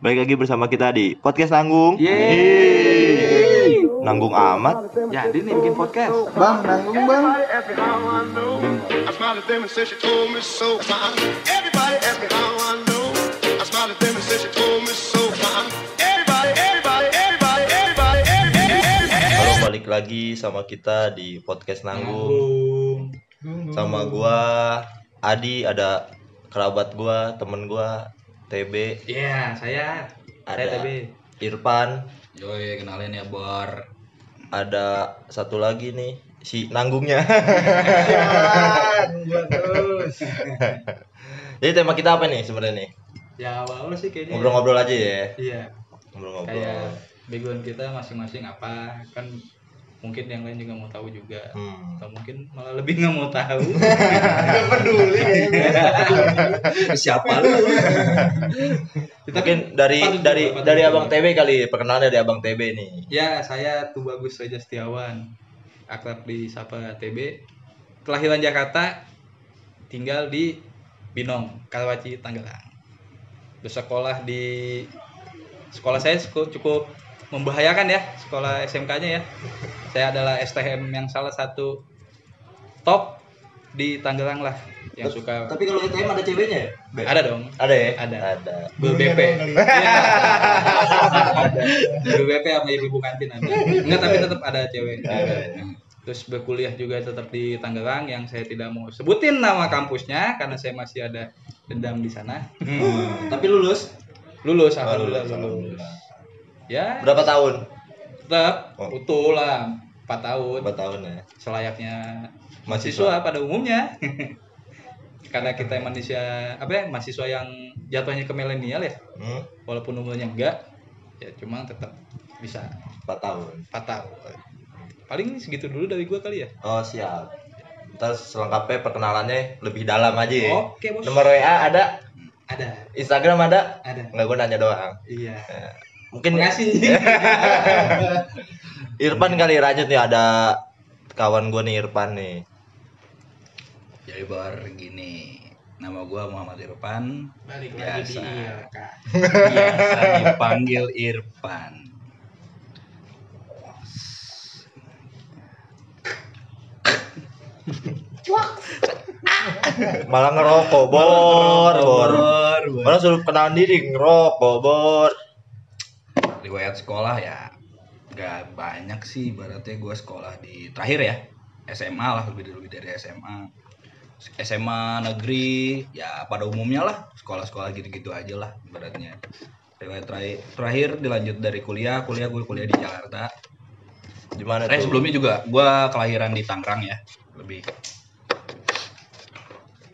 Balik lagi bersama kita di podcast nanggung. Yeay. Nanggung amat. Jadi nih bikin podcast. Bang, nanggung bang. Halo, balik lagi sama kita di podcast nanggung. Sama gua Adi, ada kerabat gua, temen gua TB, Iya, saya. Saya ada TB. Irfan, Yoi, kenalin ya Bor. ada satu lagi nih si nanggungnya. Jadi tema kita apa nih sebenarnya nih? Ya awal sih kayaknya. Ngobrol-ngobrol aja ya. Iya. Ngobrol-ngobrol. Kayak background kita masing-masing apa kan mungkin yang lain juga mau tahu juga Hmm. atau mungkin malah lebih nggak mau tahu Siapa lu? Mungkin dari patut dari juga, dari. Abang TB kali, perkenalan dari Abang TB nih. ya saya tuh bagus saja Setiawan akrab di Sapa TB kelahiran Jakarta tinggal di Binong Karawaci Tangerang bersekolah di sekolah saya cukup, cukup membahayakan ya sekolah SMK-nya ya saya adalah STM yang salah satu top di Tangerang lah yang suka Tapi kalau STM ada ceweknya ya? Be? ada dong Ada ya? Ada. Ada. Guru BP Iya. ada Guru BP sama ibu kantin ada enggak tapi tetap ada cewek Ada. terus berkuliah juga tetap di Tangerang yang saya tidak mau sebutin nama kampusnya karena saya masih ada dendam di sana Hmm. Tapi lulus? lulus Oh, alhamdulillah lulus, lulus alhamdulillah. Ya Berapa tahun? tetap Oh. utuh lah 4 tahun Berapa tahun ya? selayaknya Mahasiswa. mahasiswa pada umumnya karena kita manusia apa ya mahasiswa yang jatuhnya ke milenial ya Hmm? walaupun umurnya enggak ya cuma tetap bisa 4 tahun. 4 tahun paling segitu dulu dari gua kali ya Oh, siap. Ntar selengkapnya perkenalannya lebih dalam aja ya. oke bos Nomor WA ada, ada Instagram ada. ada Enggak gua nanya doang. iya Mungkin makasih Irfan kali lanjut nih ada kawan gua nih Irfan nih. Jadi Bor gini. Nama gua Muhammad Irfan. balik lagi di ILK Biasa dipanggil Irfan. Malah ngerokok, bor, bor. Bor, Bor. Malah suruh kenalan diri ngerokok, bor. Riwayat sekolah ya gak banyak sih ibaratnya gua sekolah di terakhir ya SMA lah lebih lebih dari SMA SMA negeri ya pada umumnya lah sekolah-sekolah gitu-gitu aja lah ibaratnya. Riwayat terakhir, terakhir dilanjut dari kuliah kuliah gue kuliah di Jakarta. Di mana Eh sebelumnya juga gua kelahiran di Tangerang ya lebih.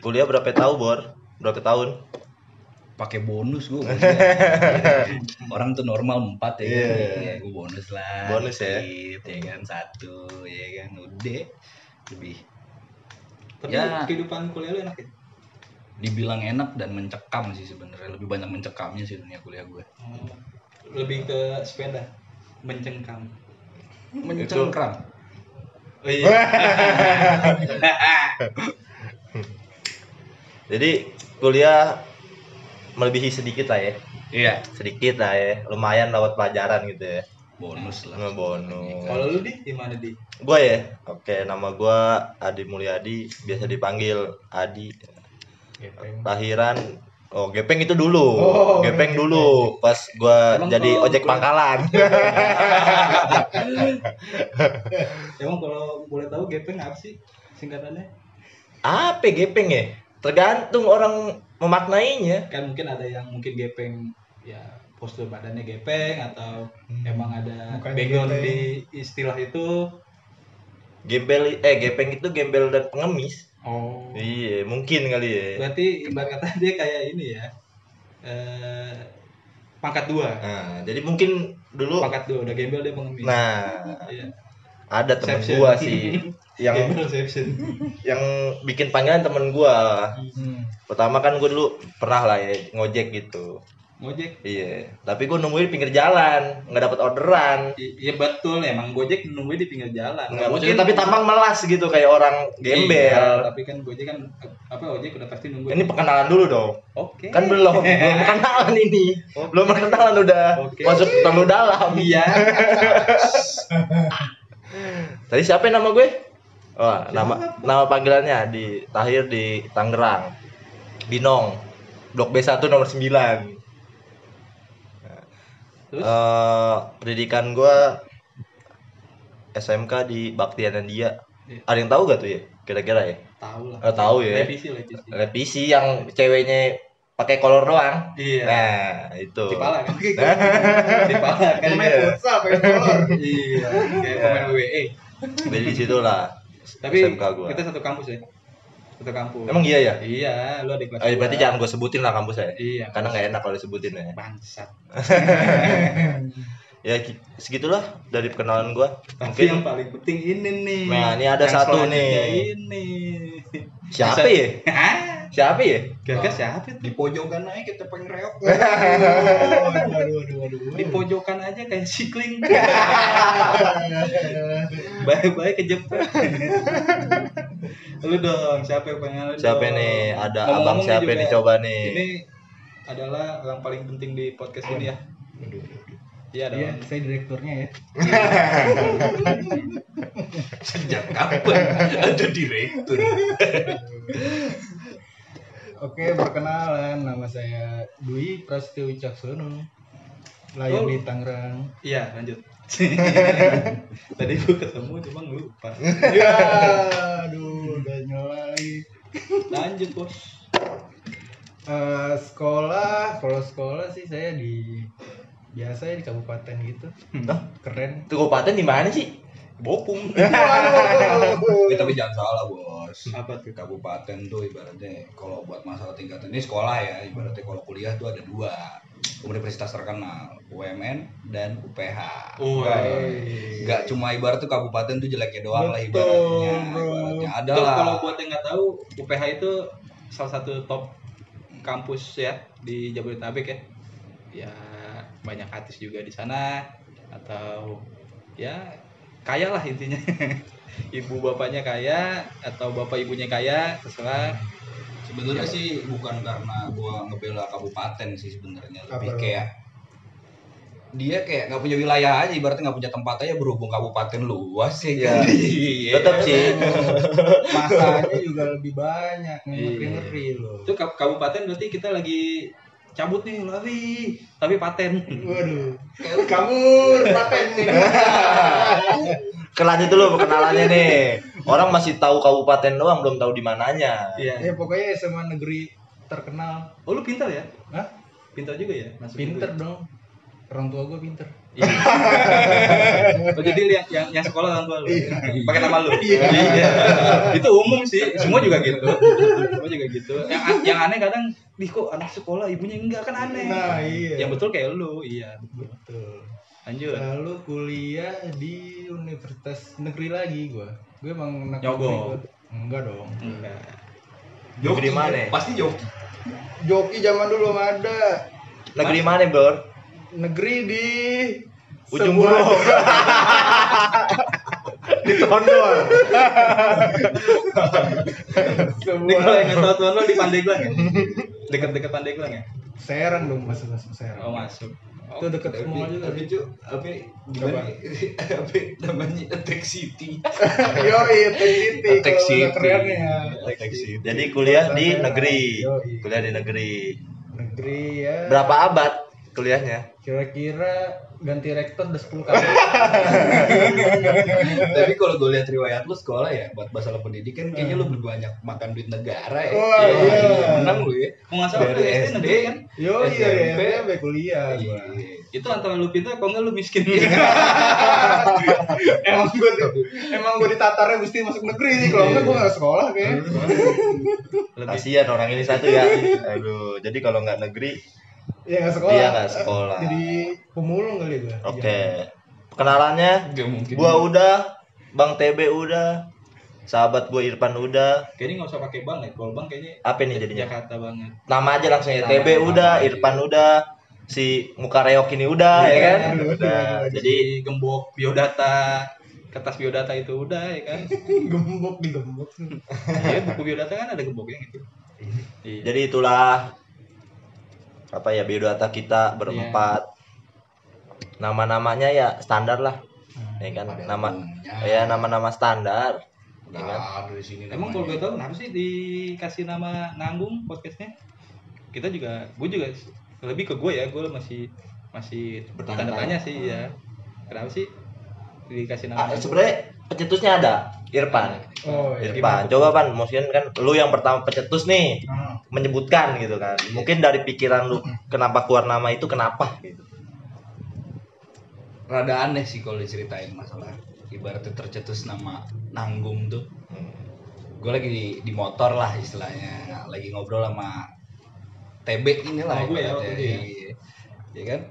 Kuliah berapa tahun, Bor? Berapa tahun? Pakai bonus gue orang tuh normal empat ya kan Iya. ya gue bonus lah Bonus ya. dikit, ya kan satu ya kan udah. Lebih. Tapi Ya. kehidupan kuliah lu enak ya? Dibilang enak dan mencekam sih sebenarnya lebih banyak mencekamnya sih dunia kuliah gue Oh, lebih ke sepeda mencengkam. Mencengkram? Oh iya. Jadi kuliah melebihi sedikit lah ya. iya Sedikit lah ya. Lumayan lewat pelajaran gitu ya. bonus lah Nggak bonus. kalau lu di di mana di Gua ya. Oke, nama gua Adi Mulyadi, biasa dipanggil Adi. Lahiran Oh, gepeng itu dulu. Oh, gepeng dulu pas gua Emang jadi kalau ojek gua- pangkalan. emang kalau boleh tahu gepeng apa sih singkatannya Apa gepeng ya? Tergantung orang memaknainya. kan mungkin ada yang mungkin gepeng ya postur badannya gepeng atau emang ada background gepeng. di istilah itu Gembel eh gepeng itu gembel dan pengemis. oh Iya, mungkin kali ya. berarti ibarat kata dia kayak ini ya eh, pangkat dua Nah, jadi mungkin dulu pangkat dua udah gembel dia pengemis nah iya. ada temen Exception. gua sih yang yang bikin panggilan temen gua Hmm. pertama kan gua dulu pernah lah ya ngojek gitu Gojek. Iya, tapi gue nungguin di pinggir jalan, nggak dapat orderan. I- Iya betul emang Gojek nungguin di pinggir jalan. Nggak mungkin, tapi tampang melas gitu kayak orang Iya, gembel. tapi kan Gojek kan apa ojek udah pasti nunggu. Ini perkenalan dulu dong. Oke. Kan belum, belum perkenalan ini. Belum perkenalan udah Oke. masuk terlalu dalam. Iya. Tadi siapa yang nama gue? Wah, nama nama panggilannya di Tahir di Tangerang. Binong. Blok B1 nomor 9. Terus? Eh, pendidikan gua SMK di Baktiana dia. Iya. Ada yang tahu gak tuh ya? Kira-kira ya? tahu lah. Oh, tahu ya. Revisi, revisi. Revisi yang ceweknya pakai kolor doang. Iya. Nah, itu. Di pala kan? Di pala kan? Iya. futsal pakai kolor. Iya. Kayak pemain WWE. Dari situ lah. Tapi SMK gua. kita satu kampus ya. Satu kampus. Emang iya ya? Iya, lu ada kelas. Oh, iya, berarti jangan gue sebutin lah kampus saya. Iya. Karena nggak enak kalau disebutin ya. bangsat. Ya gi- segitulah dari perkenalan gua. Tapi yang Mungkin paling penting ini nih. Nah, ini ada Yang satu nih. Ini. siapa Bisa- ya? Siapa ya? Kira-kira siapa tuh? Di pojokan aja kita pengen reok. Waduh, waduh, waduh, waduh. Di pojokan aja kayak sikling. Baik-baik kejepit. Lu dong, siapa yang pengen lu Siapa dong? nih? Ada Ngomong-ngomong abang siapa nih coba nih? Ini adalah orang paling penting di podcast ini ya. Iya Iya, dong. saya direkturnya ya. Sejak kapan ada direktur? Oke, perkenalan. Nama saya Dwi Prasetyo Wicaksono. Lahir Oh. di Tangerang. Iya, lanjut. Tadi gua ketemu cuma lupa. Ya, aduh, udah nyolai. Lanjut, Bos. Eh, sekolah, kalau sekolah sih saya di biasa ya di kabupaten gitu. Hah? Keren. Itu kabupaten di mana sih? Bopung. Eh, tapi jangan salah bos. Apa tuh? Kabupaten tuh ibaratnya kalau buat masalah tingkatan ini sekolah ya ibaratnya kalau kuliah tuh ada dua universitas terkenal UMN dan UPH. Oh, Nggak- iya. nggak cuma ibarat tuh kabupaten tuh jeleknya doang lah ibaratnya. Ibaratnya ada lah. kalau buat yang nggak tahu, UPH itu salah satu top kampus ya di Jabodetabek ya. Ya banyak artis juga di sana atau ya kaya lah intinya. Ibu bapaknya kaya atau bapak ibunya kaya terserah. Sebenarnya sih bukan karena gua ngebela kabupaten sih sebenarnya lebih Apa? kayak dia kayak nggak punya wilayah aja ibaratnya nggak punya tempat aja berhubung kabupaten luas ya Iya. kan? Tetap sih. Masanya juga lebih banyak, Iya. ngeri-ngeri loh. Itu kab- kabupaten berarti kita lagi cabut nih lari tapi paten. Waduh. Kabur, paten nih. Kelanjut dulu perkenalannya nih. Orang masih tahu kabupaten doang, belum tahu di mananya. Iya. Ya pokoknya SMA negeri terkenal. Oh lu pintar ya? Hah? Pintar juga ya? Masuk Pinter juga. dong. Orang tua gue pinter. Iya. oh, jadi yang, yang yang sekolah orang tua lu. Pakai nama lu. Iya. Itu umum sih. Semua juga gitu. Semua juga gitu. Yang yang aneh kadang, "Nih kok anak sekolah ibunya enggak kan aneh." Nah, iya. Yang betul kayak lu. Iya. Betul. Lanjut. Lalu kuliah di universitas negeri lagi gua. Gue emang anak gua. Enggak dong. Enggak. Negeri mana? Pasti joki. Joki zaman dulu ada. Negeri mana, Bro? Negeri di Ujung sebuah- Berung. di Tondol. Ini kalau yang tahu tuan lu di Pandeglang ya? Dekat-dekat Pandeglang ya? Serang dong masuk masuk Serang. Oh, masuk. Oh, Itu deket semua juga. Tapi cu, apa gimana? Apa namanya Attack City? Yo, Tech City. Tech kalau City. kerennya. Attack City. Jadi kuliah di negeri. Kuliah di negeri. Negeri ya. Berapa abad kuliahnya? Kira-kira ganti rektor udah 10 kali. Tapi kalau gue lihat riwayat lu sekolah ya buat masalah pendidikan kayaknya lu lebih banyak makan duit negara ya. Wah, iya. Menang lu ya. Mau nggak salah lu Dari SD SD. negeri kan? Yo, iya, SMP. iya, SMP kuliah. Iya. Itu antara lu pintar kok enggak lu miskin. emang gue emang gue ditatarnya mesti masuk negeri nih kalau enggak gue nggak sekolah kayak Lebih Kasihan orang ini satu ya. Aduh, jadi kalau nggak negeri, ya nggak sekolah Iya, nggak sekolah. jadi pemulung kali gue oke. Kenalannya Gak mungkin. gua udah, Bang TB udah, sahabat gua Irfan udah. kayaknya nggak usah pakai bang ya. Kalau bang kayaknya Apa nih jadinya? Jakarta banget. Nama aja langsung ya. Nama- TB nama udah, aja. Irfan udah, si muka reok ini udah ya kan aduh, udah aduh, jadi gembok biodata, kertas biodata itu udah ya kan. gembok digembok Iya, buku biodata kan ada gemboknya gitu. Iya. jadi itulah apa ya biodata kita berempat nama-namanya ya standar lah ya kan Pada nama umumnya. ya nama-nama standar Udah ya kan? sini Emang kalau gue tahu kenapa sih dikasih nama nanggung podcastnya? Kita juga, gue juga lebih ke gue ya, gue masih masih Bertanya-tanya. bertanya-tanya sih ya. Kenapa sih dikasih nama? Ah, sebenarnya pencetusnya ada Irfan. Oh iya. Irfan. Coba pan mungkin kan lu yang pertama pencetus nih Ah, menyebutkan gitu kan. Mungkin dari pikiran lu kenapa keluar nama itu kenapa gitu. Rada aneh sih kalau diceritain masalah ibaratnya tercetus nama nanggung tuh. Gue lagi di, di motor lah istilahnya. Lagi ngobrol sama TB inilah Oh, gue ya, ya. Iya. Iya kan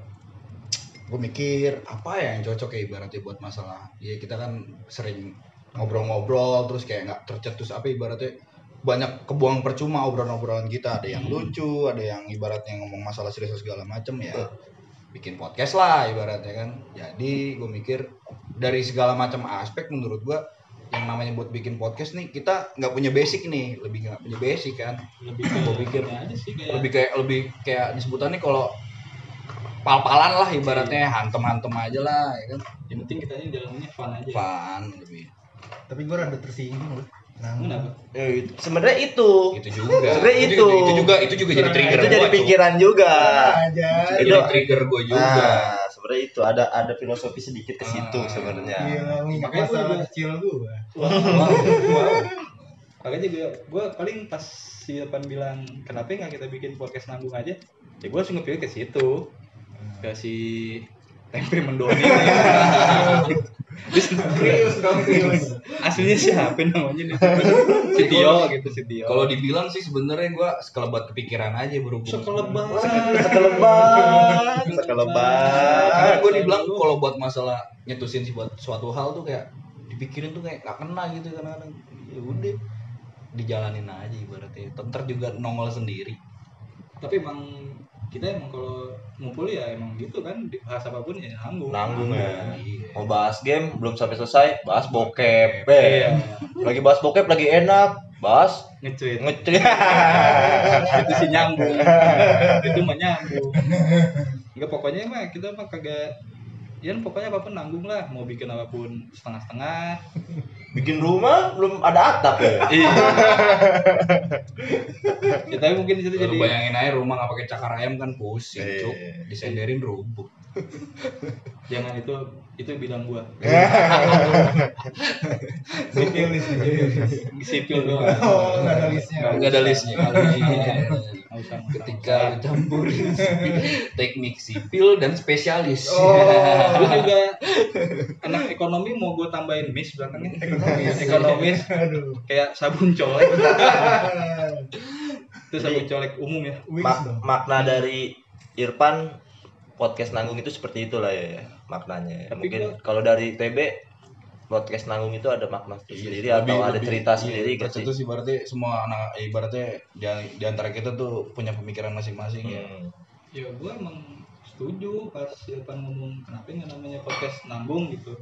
gue mikir apa ya yang cocok ya ibaratnya buat masalah? Ya kita kan sering ngobrol-ngobrol terus kayak nggak tercetus apa ibaratnya. Banyak kebuang percuma obrolan-obrolan kita. Ada yang lucu ada yang ibaratnya ngomong masalah serius segala macem ya bikin podcast lah ibaratnya kan. Jadi gue mikir dari segala macam aspek menurut gue yang namanya buat bikin podcast nih kita nggak punya basic nih. Lebih nggak punya basic kan. Lebih Gua pikir lebih kayak lebih kayak sebutannya kalau pal-palan lah ibaratnya. Hantem-hantem aja lah ya kan? Yang penting kita ini jalannya fun aja. fun lebih. Tapi gue rada tersinggung loh. Nah? Eh, itu- sebenarnya itu. Itu juga. Sebenarnya itu. itu. juga itu juga jadi trigger itu jadi pikiran juga. Aja. Itu Itu- jadi trigger gue juga. Nah sebenarnya itu. Ada ada filosofi sedikit ke situ Ah. sebenarnya mengingat Makanya juga- kecil gue Wow, wow. Makanya gue, gue paling pas si depan bilang kenapa nggak kita bikin podcast nanggung aja, ya gue langsung ngepilih ke situ, ke si tempe mendoni. Dong aslinya siapa namanya nih? Si Tio gitu si Tio. kalau dibilang sih sebenarnya gue sekelebat kepikiran aja berhubung sekelebat, sekelebat. Karena sekelebat gue dibilang kalau buat masalah nyetusin sih buat suatu hal tuh kayak dipikirin tuh kayak gak kena gitu kadang-kadang. Ya udah dijalanin aja ibaratnya. Ntar juga nongol sendiri. Tapi emang kita emang kalau ngumpul ya emang gitu kan bahas apa pun ya nanggung. nanggung ya Iya. mau bahas game belum sampai selesai bahas bokep Iya. lagi bahas bokep lagi enak bahas Ngecuit. ngecek itu sih nyambung itu mah nyambung enggak pokoknya mah kita mah kagak ya pokoknya apa pun nanggung lah. Mau bikin apa pun setengah-setengah. Bikin rumah belum ada atap ya? Iya. Ya, tapi mungkin itu jadi bayangin aja rumah nggak pakai cakar ayam kan pusing Iya. cuk. Disenderin rubuh jangan itu itu bidang gua. Sipil nih sipil sipil doang. Oh nggak ada listnya. Nggak ada listnya. Ketika usah. dicampur teknik sipil dan spesialis. Oh. Gua juga anak ekonomi mau gue tambahin miss belakangnya. Ekonomis. Ekonomis. Aduh. Kayak sabun colek. Itu sabun colek umum ya. Ma- makna dari Irfan podcast nanggung itu seperti itulah ya, ya maknanya Tapi mungkin gua- kalau dari TB podcast nanggung itu ada makna sendiri atau ada cerita sendiri gitu sih? itu sih berarti semua anak ibaratnya di, di antara kita tuh punya pemikiran masing-masing ya. Hmm. ya gue emang setuju pas Irfan ngomong kenapa nggak namanya podcast nanggung? gitu.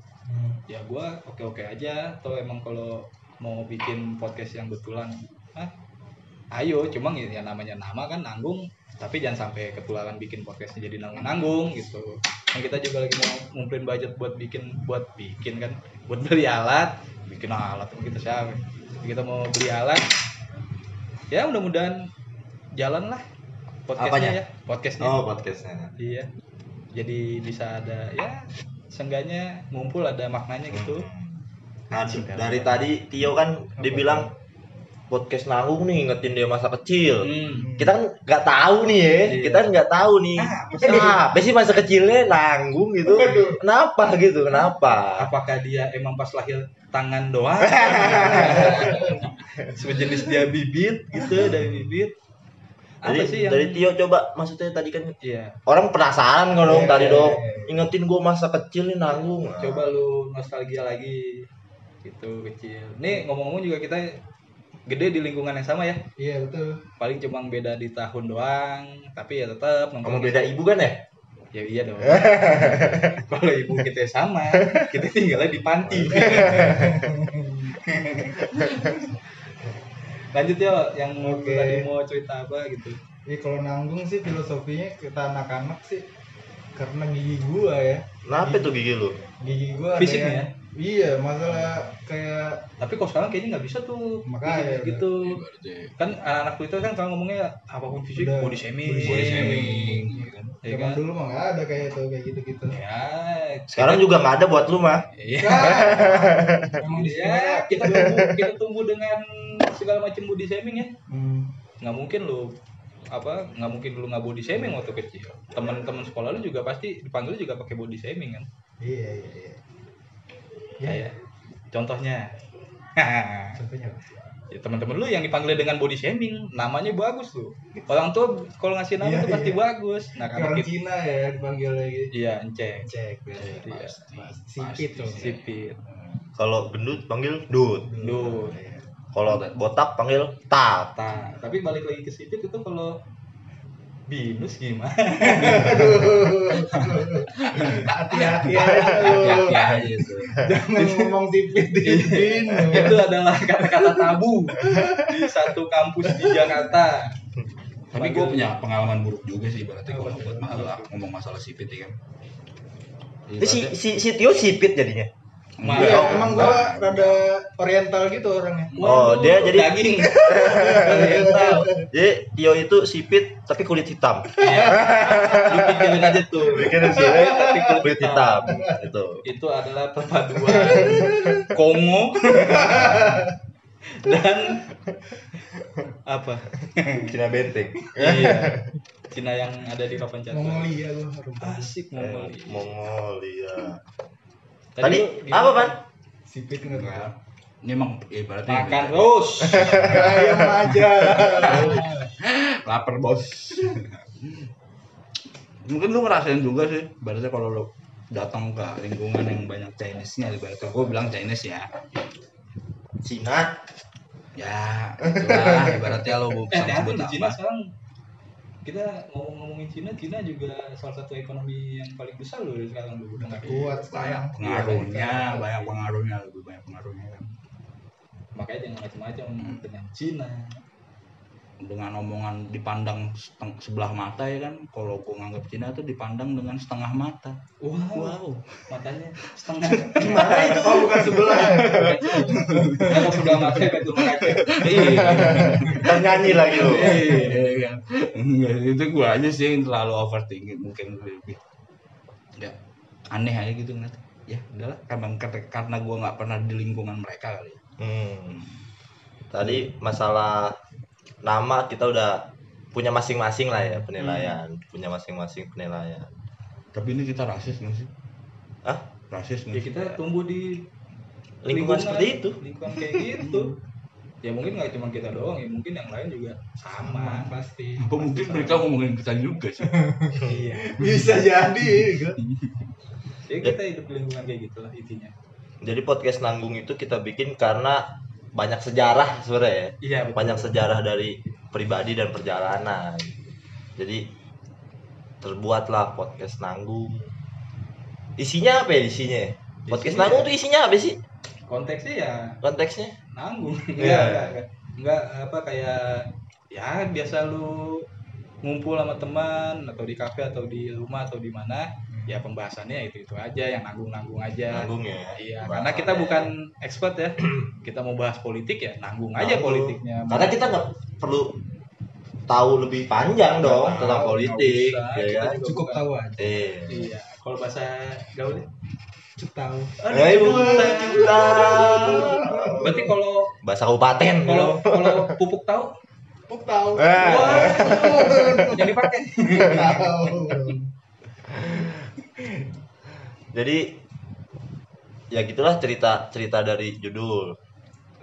Ya gue oke oke aja atau emang kalau mau bikin podcast yang betulan ah ayo cuma ya namanya nama kan nanggung tapi jangan sampai ketularan bikin podcastnya jadi nanggung nanggung gitu. Kan kita juga lagi mau ngumpulin budget buat bikin buat bikin kan? Buat beli alat bikin alat kita siapa? Kita mau beli alat ya mudah-mudahan jalan lah podcastnya Apanya? ya podcastnya. Oh podcastnya. Iya. Jadi bisa ada ya seenggaknya ngumpul ada maknanya gitu. nah dari tadi Tio kan dibilang podcast nanggung nih ingetin dia masa kecil Hmm. kita kan nggak tahu nih ya Iya. kita kan nggak tahu nih kenapa sih masa kecilnya nanggung gitu kenapa gitu kenapa Apakah dia emang pas lahir tangan doang? Sejenis dia bibit gitu dari bibit. Apa Jadi sih yang dari Tio coba maksudnya tadi kan Iya. orang penasaran kalau dong Iya, tadi iya, dong iya. ingetin gue masa kecil nih nanggung Coba lu nostalgia lagi gitu kecil. Nih ngomong-ngomong juga kita gede di lingkungan yang sama ya? Iya betul. Paling cuma beda di tahun doang tapi ya tetap Kamu beda ibu kan ya? ya iya dong. Kalau ibu kita sama kita tinggalnya di panti. Lanjut ya yang Oke. tadi mau cerita apa gitu. Iya kalau nanggung sih filosofinya kita anak-anak sih karena gigi gua ya. Kenapa tuh gigi lu? gigi gua ada Fisiknya yang- iya masalah kayak tapi kok sekarang kayaknya nggak bisa tuh Makanya, gitu. Berarti. Kan anak-anak Twitter kan kalau ngomongnya apa pun fisik Udah, body shaming. body body shaming. ya kan? ya zaman kan dulu mah nggak ada kayak itu kayak gitu gitu ya Sekarang juga nggak ada buat lu mah. iya. Emang ya kita tumbuh kita tumbuh dengan segala macam body shaming ya. Hmm. nggak mungkin lu apa nggak mungkin lu nggak body shaming waktu kecil. Teman-teman sekolah lu juga pasti dipanggil juga pakai body shaming kan? Iya iya iya ya ya contohnya contohnya ya teman-teman lu yang dipanggil dengan body shaming namanya bagus tuh orang tua kalau ngasih nama Iya, tuh pasti iya. bagus nah karena orang kita Cina ya dipanggilnya gitu iya enceng cek biasa Iya. sipit tuh sipit Kalau gendut panggil dut. Dut. Iya. Kalau botak panggil tat. Nah, tapi balik lagi ke sipit itu kalau binus gimana? hati-hati aja lu jangan ngomong sipit di bin itu adalah kata-kata tabu di satu kampus di Jakarta. Tapi gue punya pengalaman buruk juga sih berarti kalau buat masalah ngomong masalah sipit ya kan. Si si si Tio sipit jadinya. Enggak. Iya, emang gua rada oriental gitu orangnya. Oh, dia jadi- daging. Oriental. Jadi Tio itu sipit tapi kulit hitam. Iya. Lu pikirin aja tuh. Bikin sipit tapi kulit hitam. Itu. Itu adalah perpaduan Kongo dan apa? Cina benteng. Iya. Cina yang ada di papan catur. Mongolia gua rumput. Asik Eh, Mongolia. Tadi apa, Pan? Sipit enggak tahu. Ini emang ibaratnya Makan terus. Ayam aja. lapar bos. Mungkin lu ngerasain juga sih, ibaratnya kalau lu datang ke lingkungan yang banyak Chinese-nya, ibaratnya gue bilang Chinese ya. Cina. Ya, itulah ibaratnya lo Eh, bisa hati-hati sebut di Cina apa. sekarang kita ngomong-ngomongin Cina, Cina juga salah satu ekonomi yang paling besar loh sekarang loh. Udah Kuat sekarang. Pengaruhnya, banyak pengaruhnya, lebih banyak pengaruhnya kan. Makanya jangan macam-macam Hmm. dengan Cina. Dengan omongan dipandang seteng- sebelah mata ya kan kalau gue nganggap Cina tuh dipandang dengan setengah mata Wow, matanya setengah. Gimana itu? Oh, bukan sebelah. Kalau sebelah mata betul kaca. Kan nyanyi lagi lu. Iya kan Enggak, itu gue aja sih yang terlalu overthinking mungkin lebih ya aneh aja gitu ngeliat ya udahlah karena karena gue nggak pernah di lingkungan mereka kali ya. Hmm. Tadi masalah nama kita udah punya masing-masing lah ya penilaian, punya masing-masing penilaian. tapi ini kita rasis nggak sih Hah? rasis Ya nggak sih kita tumbuh di Lingkungan seperti itu. Lingkungan kayak gitu. Ya mungkin nggak cuma kita doang, ya mungkin yang lain juga sama. pasti. apa mungkin mereka ngomongin kita juga sih Iya. Bisa jadi. gitu. Ya kita hidup di lingkungan kayak gitulah intinya. Jadi podcast nanggung itu kita bikin karena banyak sejarah sebenarnya ya. Iya, betul. Banyak sejarah dari pribadi dan perjalanan. Jadi terbuatlah podcast nanggung. Isinya apa ya isinya? Podcast Isinya- nanggung tuh isinya apa sih? konteksnya ya Konteksnya? nanggung Iya. enggak, enggak. enggak apa kayak ya biasa lu ngumpul sama teman atau di kafe atau di rumah atau di mana ya pembahasannya itu itu aja yang nanggung nanggung aja Nanggung ya. iya karena kita bukan expert ya kita mau bahas politik ya nanggung aja Nanggung. politiknya Karena kita nggak perlu tahu lebih panjang dong Nggak tentang tahu, politik, nggak usah. ya Kita kan? juga Cukup bukan- tahu aja. Eh. iya kalau bahasa gaulnya Cukup tahu. Ya itu kita. berarti kalau Bahasa kabupaten. kalau kalau pupuk tahu Cukup tahu. Eh. wah yang dipakai Tahu. Jadi ya gitulah cerita cerita dari judul.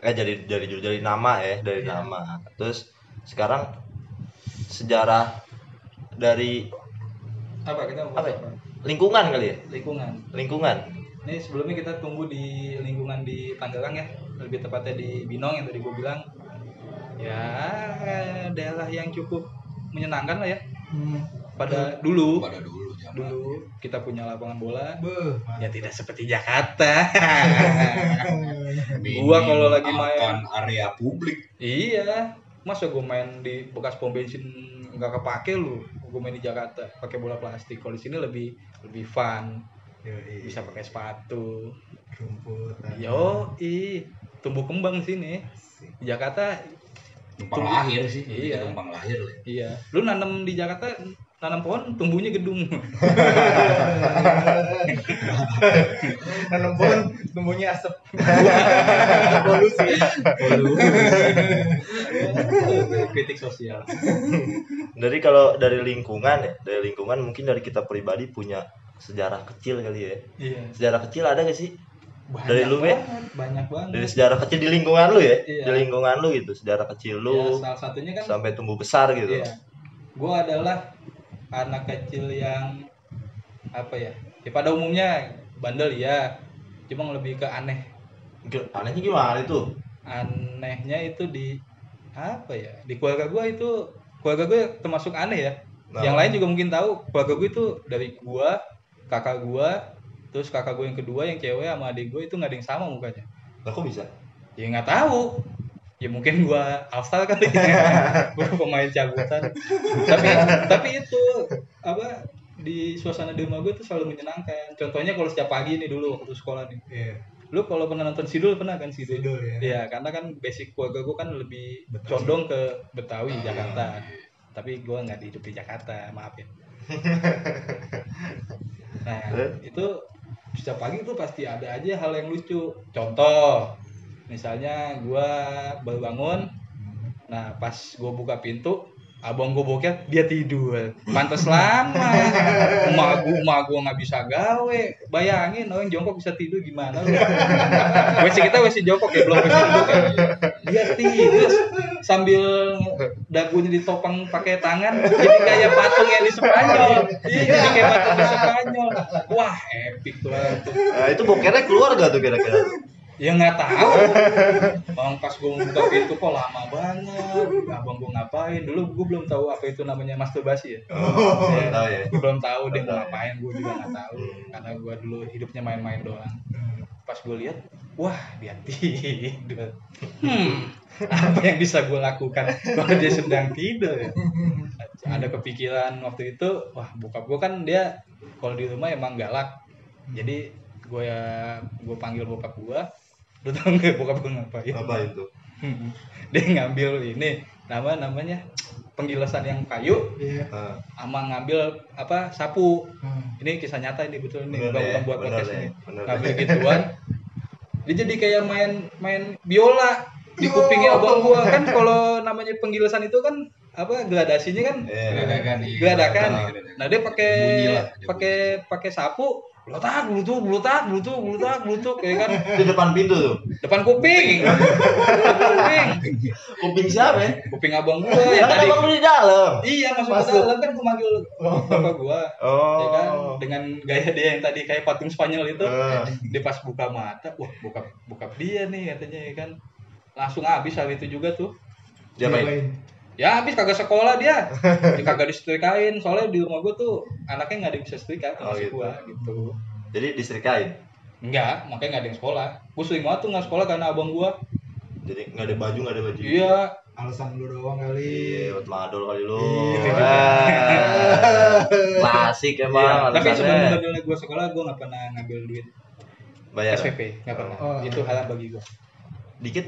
Eh dari dari judul dari nama ya, dari Iya. nama. Terus sekarang sejarah dari apa kita Apa bahas ya? apa? lingkungan kali ya? lingkungan Lingkungan. Ini sebelumnya kita tumbuh di lingkungan di Tangerang ya, lebih tepatnya di Binong yang tadi gue bilang. ya daerah yang cukup menyenangkan lah ya Hmm. pada dulu pada dulu dulu kita punya lapangan bola. Beuh, ya tidak seperti Jakarta. Gua kalau lagi main- area publik. Iya. Masa gue main di bekas pom bensin nggak kepake lu? Gue main di Jakarta pakai bola plastik. Kalau di sini lebih lebih fun. Yoi. bisa pakai sepatu. Rumput. yo i tumbuh kembang sini. Di Jakarta Tumbuh- lahir sih. Iya. numpang lahir lah. Iya. Lu nanam di Jakarta nanam pohon tumbuhnya gedung Nanam pohon tumbuhnya asap. Polusi. kritik sosial Dari kalau dari lingkungan ya, dari lingkungan mungkin dari kita pribadi punya sejarah kecil kali ya. iya Sejarah kecil ada gak sih? banyak Dari lu, banget banyak banget Dari sejarah kecil di lingkungan lu ya? Iya. Di lingkungan lu gitu, sejarah kecil ya, lu salah satunya kan sampai tumbuh besar gitu. Iya. Gue adalah anak kecil yang apa ya? Ya pada umumnya bandel ya. Cuma lebih ke aneh. Anehnya gimana itu? Anehnya itu di apa ya? Di keluarga gue itu keluarga gue termasuk aneh ya. Nah. Yang lain juga mungkin tahu keluarga gue itu dari gua, kakak gua, terus kakak gue yang kedua yang cewek sama adik gue itu nggak ada yang sama mukanya. Lah kok bisa? Ya nggak tahu. Ya mungkin gua hafal kali. gua pemain cabutan. tapi tapi itu apa di suasana di rumah gue tuh selalu menyenangkan. Contohnya kalau setiap pagi nih dulu waktu sekolah nih. Iya. Lu kalau pernah nonton Sidul pernah kan Sidul? Sidul ya. Iya, karena kan basic keluarga gue kan lebih Betawi. condong ke Betawi, Jakarta. Tapi gua nggak hidup di Jakarta, maaf ya. nah, itu setiap pagi tuh pasti ada aja hal yang lucu. Contoh, misalnya gua baru bangun, nah pas gua buka pintu, abang gua boker, dia tidur. Pantes lama. Emak gua, emak gua nggak bisa gawe. Bayangin orang jongkok bisa tidur gimana lu? WC kita WC jongkok ya, belum WC duduk ya. Dia tidur sambil dagunya ditopang pakai tangan, jadi kayak patung yang di Spanyol. Iya, jadi kayak patung di Spanyol. Wah, epic tuh. Nah, itu bokernya keluar gak tuh kira-kira? Ya nggak tahu. Bang pas gue buka pintu kok lama banget. Abang gue ngapain? Dulu gue belum tahu apa itu namanya masturbasi ya. Oh, Ya, tahu ya. Gue belum tahu dia mau ya. ngapain. Gue juga nggak tahu. Karena gue dulu hidupnya main-main doang. Pas gue lihat, wah dia tidur. Hmm, apa yang bisa gue lakukan kalau dia sedang tidur ya? Ada kepikiran waktu itu, wah bokap gue kan dia kalau di rumah emang galak. Jadi gue ya gue panggil bokap gue, lu tau nggak bokap gue ngapain? Apa itu? dia ngambil ini nama namanya penggilasan yang kayu Iya. Nah, sama ngambil apa sapu Hmm. ini kisah nyata ini betul ini bukan, ya, buat podcast ya, ini ngambil ya. gituan dia jadi kayak main main biola di kupingnya abang gua kan kalau namanya penggilasan itu kan apa gradasinya kan Iya. Geradakan, iya. geradakan Geradakan. nah dia pakai pakai pakai sapu blutak blutuk blutak blutuk blutuk blutuk kayak kan Di depan pintu tuh. depan kuping kuping Kuping siapa ya? kuping abang gua yang Kan tadi abang di dalam. Iya masuk, Masuk. ke dalam kan gue manggil bapak gua ya kan Oh. dengan gaya dia yang tadi kayak patung Spanyol itu Eh. dia pas buka mata wah buka buka dia nih katanya ya kan langsung habis hari itu juga tuh Diapain? Ya habis kagak sekolah dia dia kagak disetrikain soalnya di rumah gua tuh anaknya nggak ada yang bisa setrika Oh, gitu. gua gitu Jadi diserikain. enggak makanya nggak ada yang sekolah gua sering banget tuh nggak sekolah karena abang gua Jadi nggak ada baju, nggak ada baju. iya Alasan lu doang kali. Iya, buat madol kali lu. Iya. Klasik emang. Iya, tapi sebelum gua sekolah gua nggak pernah ngambil duit Bayar. SPP nggak pernah Oh. itu haram bagi gua Dikit,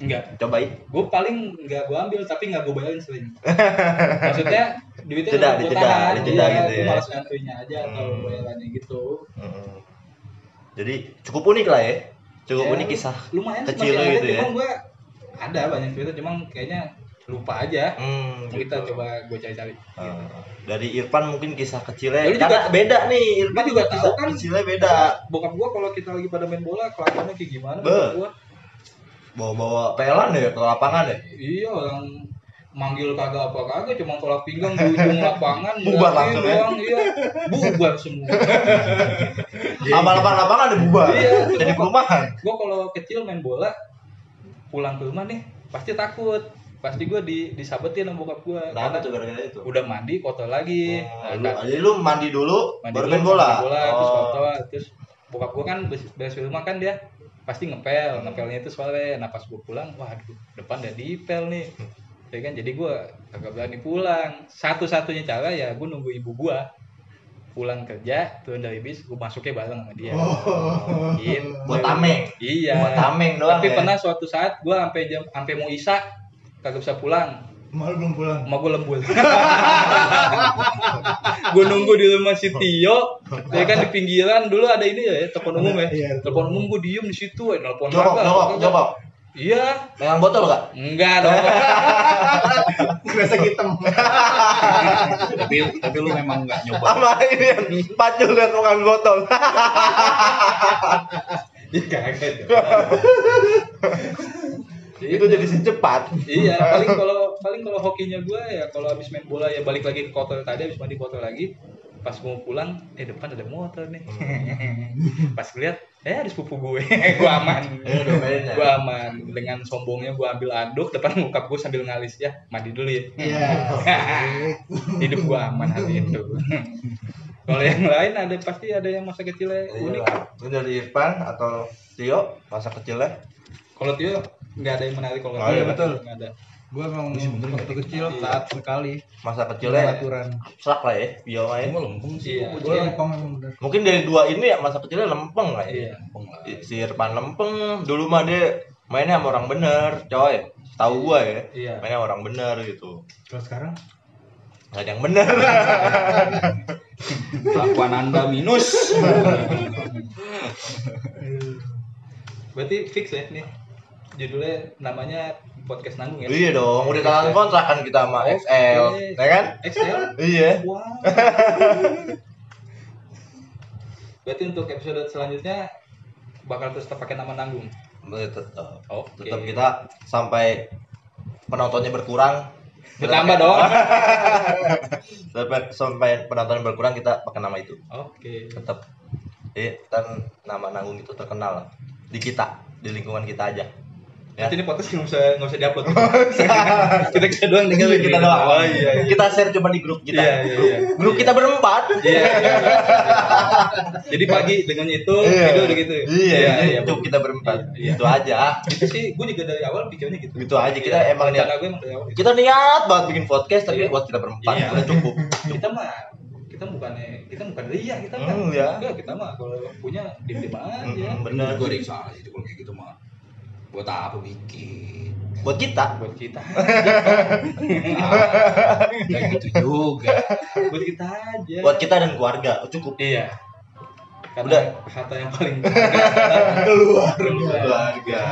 enggak cobain. gue paling nggak gue ambil tapi nggak gue bayarin sering maksudnya duitnya Jeda, gue tahan dijeda iya, gitu gue ya. malas ngantrinya aja atau Hmm. bayarannya gitu Mm-mm. Jadi cukup unik lah ya. Cukup Ya, unik kisah. lumayan Kecil ada gitu ya. cuma gue ada banyak cerita cuma kayaknya lupa aja Hmm, kita gitu. coba gue cari-cari Ah, dari Irfan mungkin kisah kecilnya Lu juga- beda nih Irfan Lu juga kisah tahu kan? kecilnya beda bokap gue kalau kita lagi pada main bola kelakuannya kayak gimana Be. bokap gue bawa-bawa pelan ya ke lapangan ya? Iya orang manggil kagak apa kagak cuma tolak pinggang di ujung lapangan Bubar langsung ya? iya. Bubar semua. Sama lapangan lapangan ada bubar. Iya, jadi perumahan. gue kalau kecil main bola pulang ke rumah nih pasti takut. Pasti gue di disabetin sama bokap gue Kenapa tuh gara-gara itu? udah mandi kotor lagi. Oh, Nah, lu, jadi lu mandi dulu, mandi baru main bola. main bola terus Oh. kotor. Terus bokap gue kan beres rumah kan dia pasti ngepel ngepelnya itu soalnya nah pas gue pulang waduh depan udah dipel nih. Ya kan jadi gue kagak berani pulang. Satu-satunya cara ya gue nunggu ibu gue pulang kerja turun dari bis gue masuknya bareng sama dia. Oh. gitu. Buat tameng. iya. Buat tameng doang tapi ya. pernah suatu saat gue sampai jam sampai mau isa kagak bisa pulang Malu belum pulang. emak gue lembur gue nunggu di rumah si Tio ya kan di pinggiran dulu ada ini ya telepon umum ya Iya. telepon umum gue diem di situ ya telepon Jokok, kagak, jokok, kagak. jokok. iya Megang botol gak? enggak dong Kresek hitam. tapi tapi lu memang nggak nyoba Sama ini yang pacul liat megang botol. Iya, kagak itu jadi secepat. iya paling kalau paling kalau hokinya gue ya kalau habis main bola ya balik lagi ke kotor tadi habis mandi kotor lagi pas mau pulang eh depan ada motor nih pas lihat eh ada sepupu gue gue aman domain ya. gue aman dengan sombongnya gue ambil anduk depan muka gue sambil ngalis ya mandi dulu ya Iya. hidup gue aman hari itu kalau yang lain ada pasti ada yang masa kecilnya Iya unik. Ini dari Irfan atau Tio masa kecilnya. kalau Tio nggak ada yang menarik kalau Oh, iya, Tio betul. nggak ada Gua emang waktu nggak kecil dikit. taat sekali. Masa kecilnya aturan. abstrak lah ya, bio Ini main. mah lempeng sih Iya. Iya. lempeng bener. Mungkin dari dua ini ya masa kecilnya lempeng lah ya. iya lempeng lah Si Irfan lempeng, dulu mah dia mainnya sama orang bener, coy. Tahu gua ya. iya Mainnya sama orang bener gitu. Kalau sekarang Gak ada yang bener. kelakuan anda minus berarti fix ya nih judulnya namanya podcast nanggung ya iya dong, udah tangan kontrak kan kita sama Oke. XL, ya kan? XL Iya. Wow. Berarti untuk episode selanjutnya bakal terus pakai nama nanggung. Tetap. Oke. Tetap kita sampai penontonnya berkurang. Bertambah dong. sampai sampai penonton berkurang kita pakai nama itu. Oke. Tetap. Eh, dan nama nanggung itu terkenal di kita, di lingkungan kita aja. Ya. Nanti ini podcast nggak usah nggak usah diupload. kita kita doang tinggal kita doang. Oh iya. iya. Kita share cuma di grup kita. Iya, iya, grup, iya. grup kita berempat. Iya. Jadi pagi dengan itu Iya. tidur gitu. Iya, jadi iya. grup kita berempat. Iya, iya. Itu aja. Itu sih gue juga dari awal pikirnya gitu. Gitu aja, kita Iya, emang niat- rencana gue emang dari awal gitu. Kita niat banget bikin podcast tapi Iya. buat kita berempat Iya. udah cukup. kita mah kita bukannya kita bukan ria kita mah Hmm, ya. enggak kita mah kalau punya diem diem aja Hmm, bener yang salah itu kalau kayak gitu mah buat apa bikin Buat kita. buat kita kayak gitu juga buat kita aja Buat kita dan keluarga. Oh, cukup. iya karena Udah. harta yang paling keluar. keluarga. Keluarga.